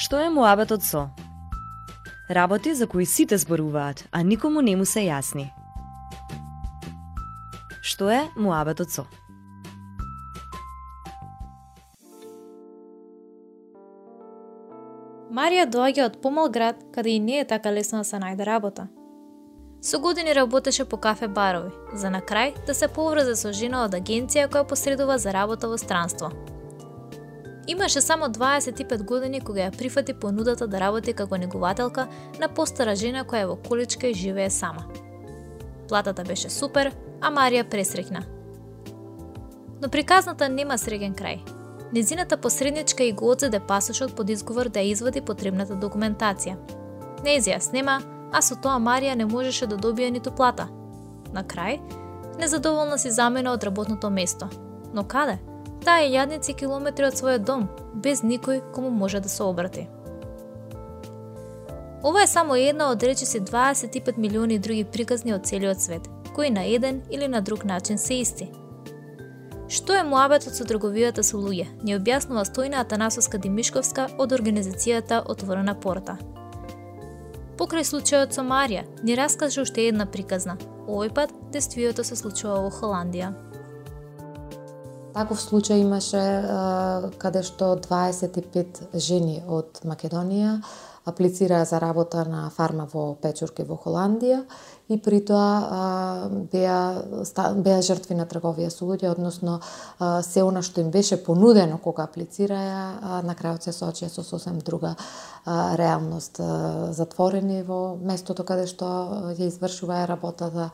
Што е муабетот со? Работи за кои сите зборуваат, а никому не му се јасни. Што е муабетот со? Марија доаѓа од помал град, каде и не е така лесно да се најде работа. Со години работеше по кафе барови, за на крај да се поврзе со жена од агенција која посредува за работа во странство. Имаше само 25 години кога ја прифати понудата да работи како негователка на постара жена која е во количка и живее сама. Платата беше супер, а Марија пресрекна. Но приказната нема среќен крај. Незината посредничка и го одзеде пасошот под изговор да ја извади потребната документација. Не снема, а со тоа Марија не можеше да добие ниту плата. На крај, незадоволна си замена од работното место. Но каде? Таа е јадници километри од својот дом, без никој кому може да се обрати. Ова е само една од речиси 25 милиони други приказни од целиот свет, кои на еден или на друг начин се исти. Што е муабетот со трговијата со луѓе, ни објаснува Стојна Атанасовска Димишковска од организацијата Отворена порта – Покрај случајот со Марија, ни раскаже уште една приказна. Овој пат действието се случува во Холандија. Таков случај имаше каде што 25 жени од Македонија аплицираа за работа на фарма во Печурки во Холандија и при тоа беа, беа жртви на трговија со луѓе, односно се она што им беше понудено кога аплицираја, на крајот се соочија со сосем друга реалност. Затворени во местото каде што ја извршуваа работата,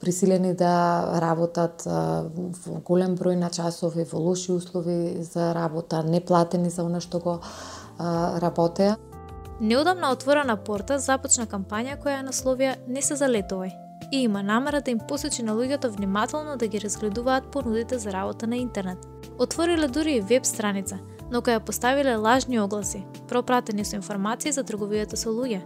присилени да работат во голем број на часови, во лоши услови за работа, неплатени за она што го работеа. Неодамна отворена порта започна кампања која ја насловија Не се залетувај и има намера да им посочи на луѓето внимателно да ги разгледуваат понудите за работа на интернет. Отвориле дури и веб страница, но која поставиле лажни огласи, пропратени со информации за трговијата со луѓе,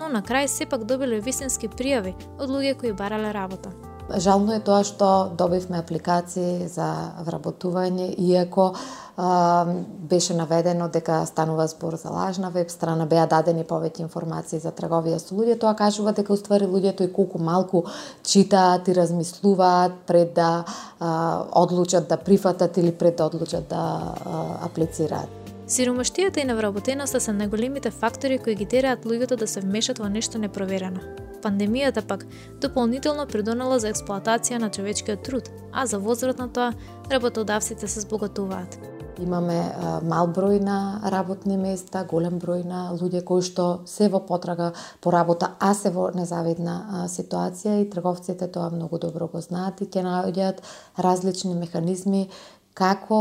но на крај сепак добиле вистински пријави од луѓе кои барале работа. Жално е тоа што добивме апликации за вработување, иако а, беше наведено дека станува збор за лажна веб страна, беа дадени повеќе информации за трговија со луѓе, тоа кажува дека уствари луѓето и колку малку читаат и размислуваат пред да а, одлучат да прифатат или пред да одлучат да а, аплицираат. Сиромаштијата и невработеноста се најголемите фактори кои ги тераат луѓето да се вмешат во нешто непроверено. Пандемијата пак дополнително придонела за експлоатација на човечкиот труд, а за возврат на тоа работодавците се збогатуваат. Имаме мал број на работни места, голем број на луѓе кои што се во потрага по работа, а се во незавидна ситуација и трговците тоа многу добро го знаат и ќе наоѓаат различни механизми како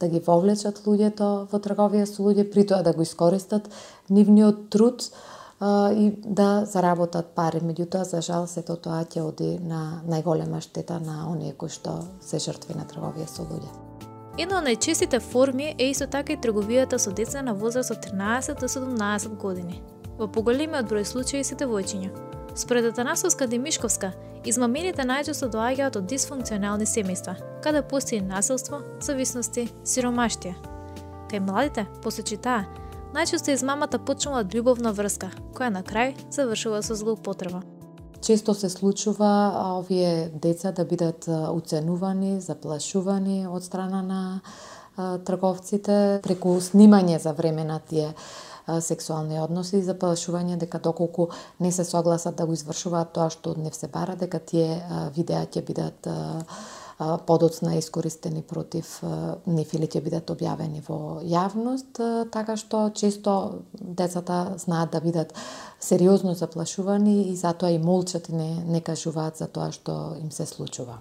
да ги вовлечат луѓето во трговија со луѓе, при тоа да го искористат нивниот труд а, и да заработат пари. Меѓутоа, за жал, сето тоа ќе оди на најголема штета на оние кои што се жртви на трговија со луѓе. Една од најчестите форми е исто така и трговијата со деца на возраст од 13 до 17 години. Во поголемиот број случаи се девојчиња. Според Атанасовска Демишковска, измамените најчесто доаѓаат од дисфункционални семејства, каде постои насилство, зависности, сиромаштија. Кај младите, посечи таа, најчесто измамата почнува од љубовна врска, која на крај завршува со злоупотреба. Често се случува овие деца да бидат уценувани, заплашувани од страна на трговците преку снимање за време на тие сексуални односи и заплашување дека доколку не се согласат да го извршуваат тоа што од нив се бара, дека тие видеа ќе бидат подоцна искористени против нив или ќе бидат објавени во јавност, така што често децата знаат да бидат сериозно заплашувани и затоа и молчат и не, не кажуваат за тоа што им се случува.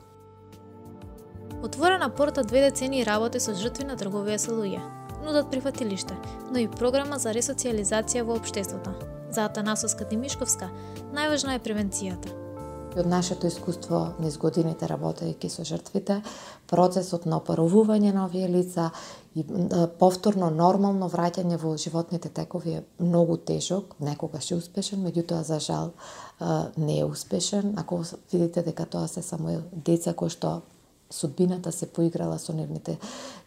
Отворена порта две децени работи со жртви на трговија со луѓе нудат прифатилиште, но и програма за ресоциализација во општеството. За Атанасовска Димишковска, најважна е превенцијата. Од нашето искуство низ годините работејќи со жртвите, процесот на опаровување на овие лица и повторно нормално враќање во животните текови е многу тежок, некогаш е успешен, меѓутоа за жал не е успешен. Ако видите дека тоа се само деца кои што судбината се поиграла со нивните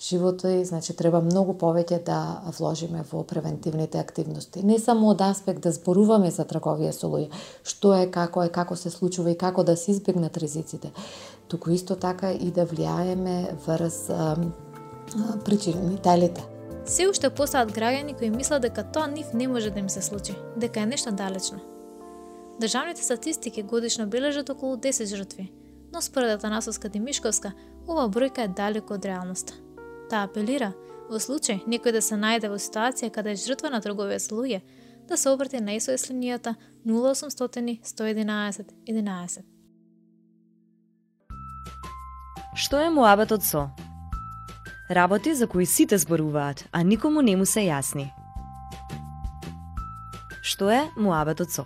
животи, значи треба многу повеќе да вложиме во превентивните активности. Не само од аспект да зборуваме за трговија со луѓе, што е, како е, како се случува и како да се избегнат ризиците, туку исто така и да влијаеме врз причинителите. Се уште постојат граѓани кои мислат дека тоа нив не може да им се случи, дека е нешто далечно. Државните статистики годишно бележат околу 10 жртви, но според Атанасовска Димишковска, ова бројка е далеко од реалноста. Таа апелира, во случај некој да се најде во ситуација каде е жртва на трговија со луѓе, да се обрати на СОС линијата 0800 111 11. Што е муабетот со? Работи за кои сите зборуваат, а никому не му се јасни. Што е муабетот со?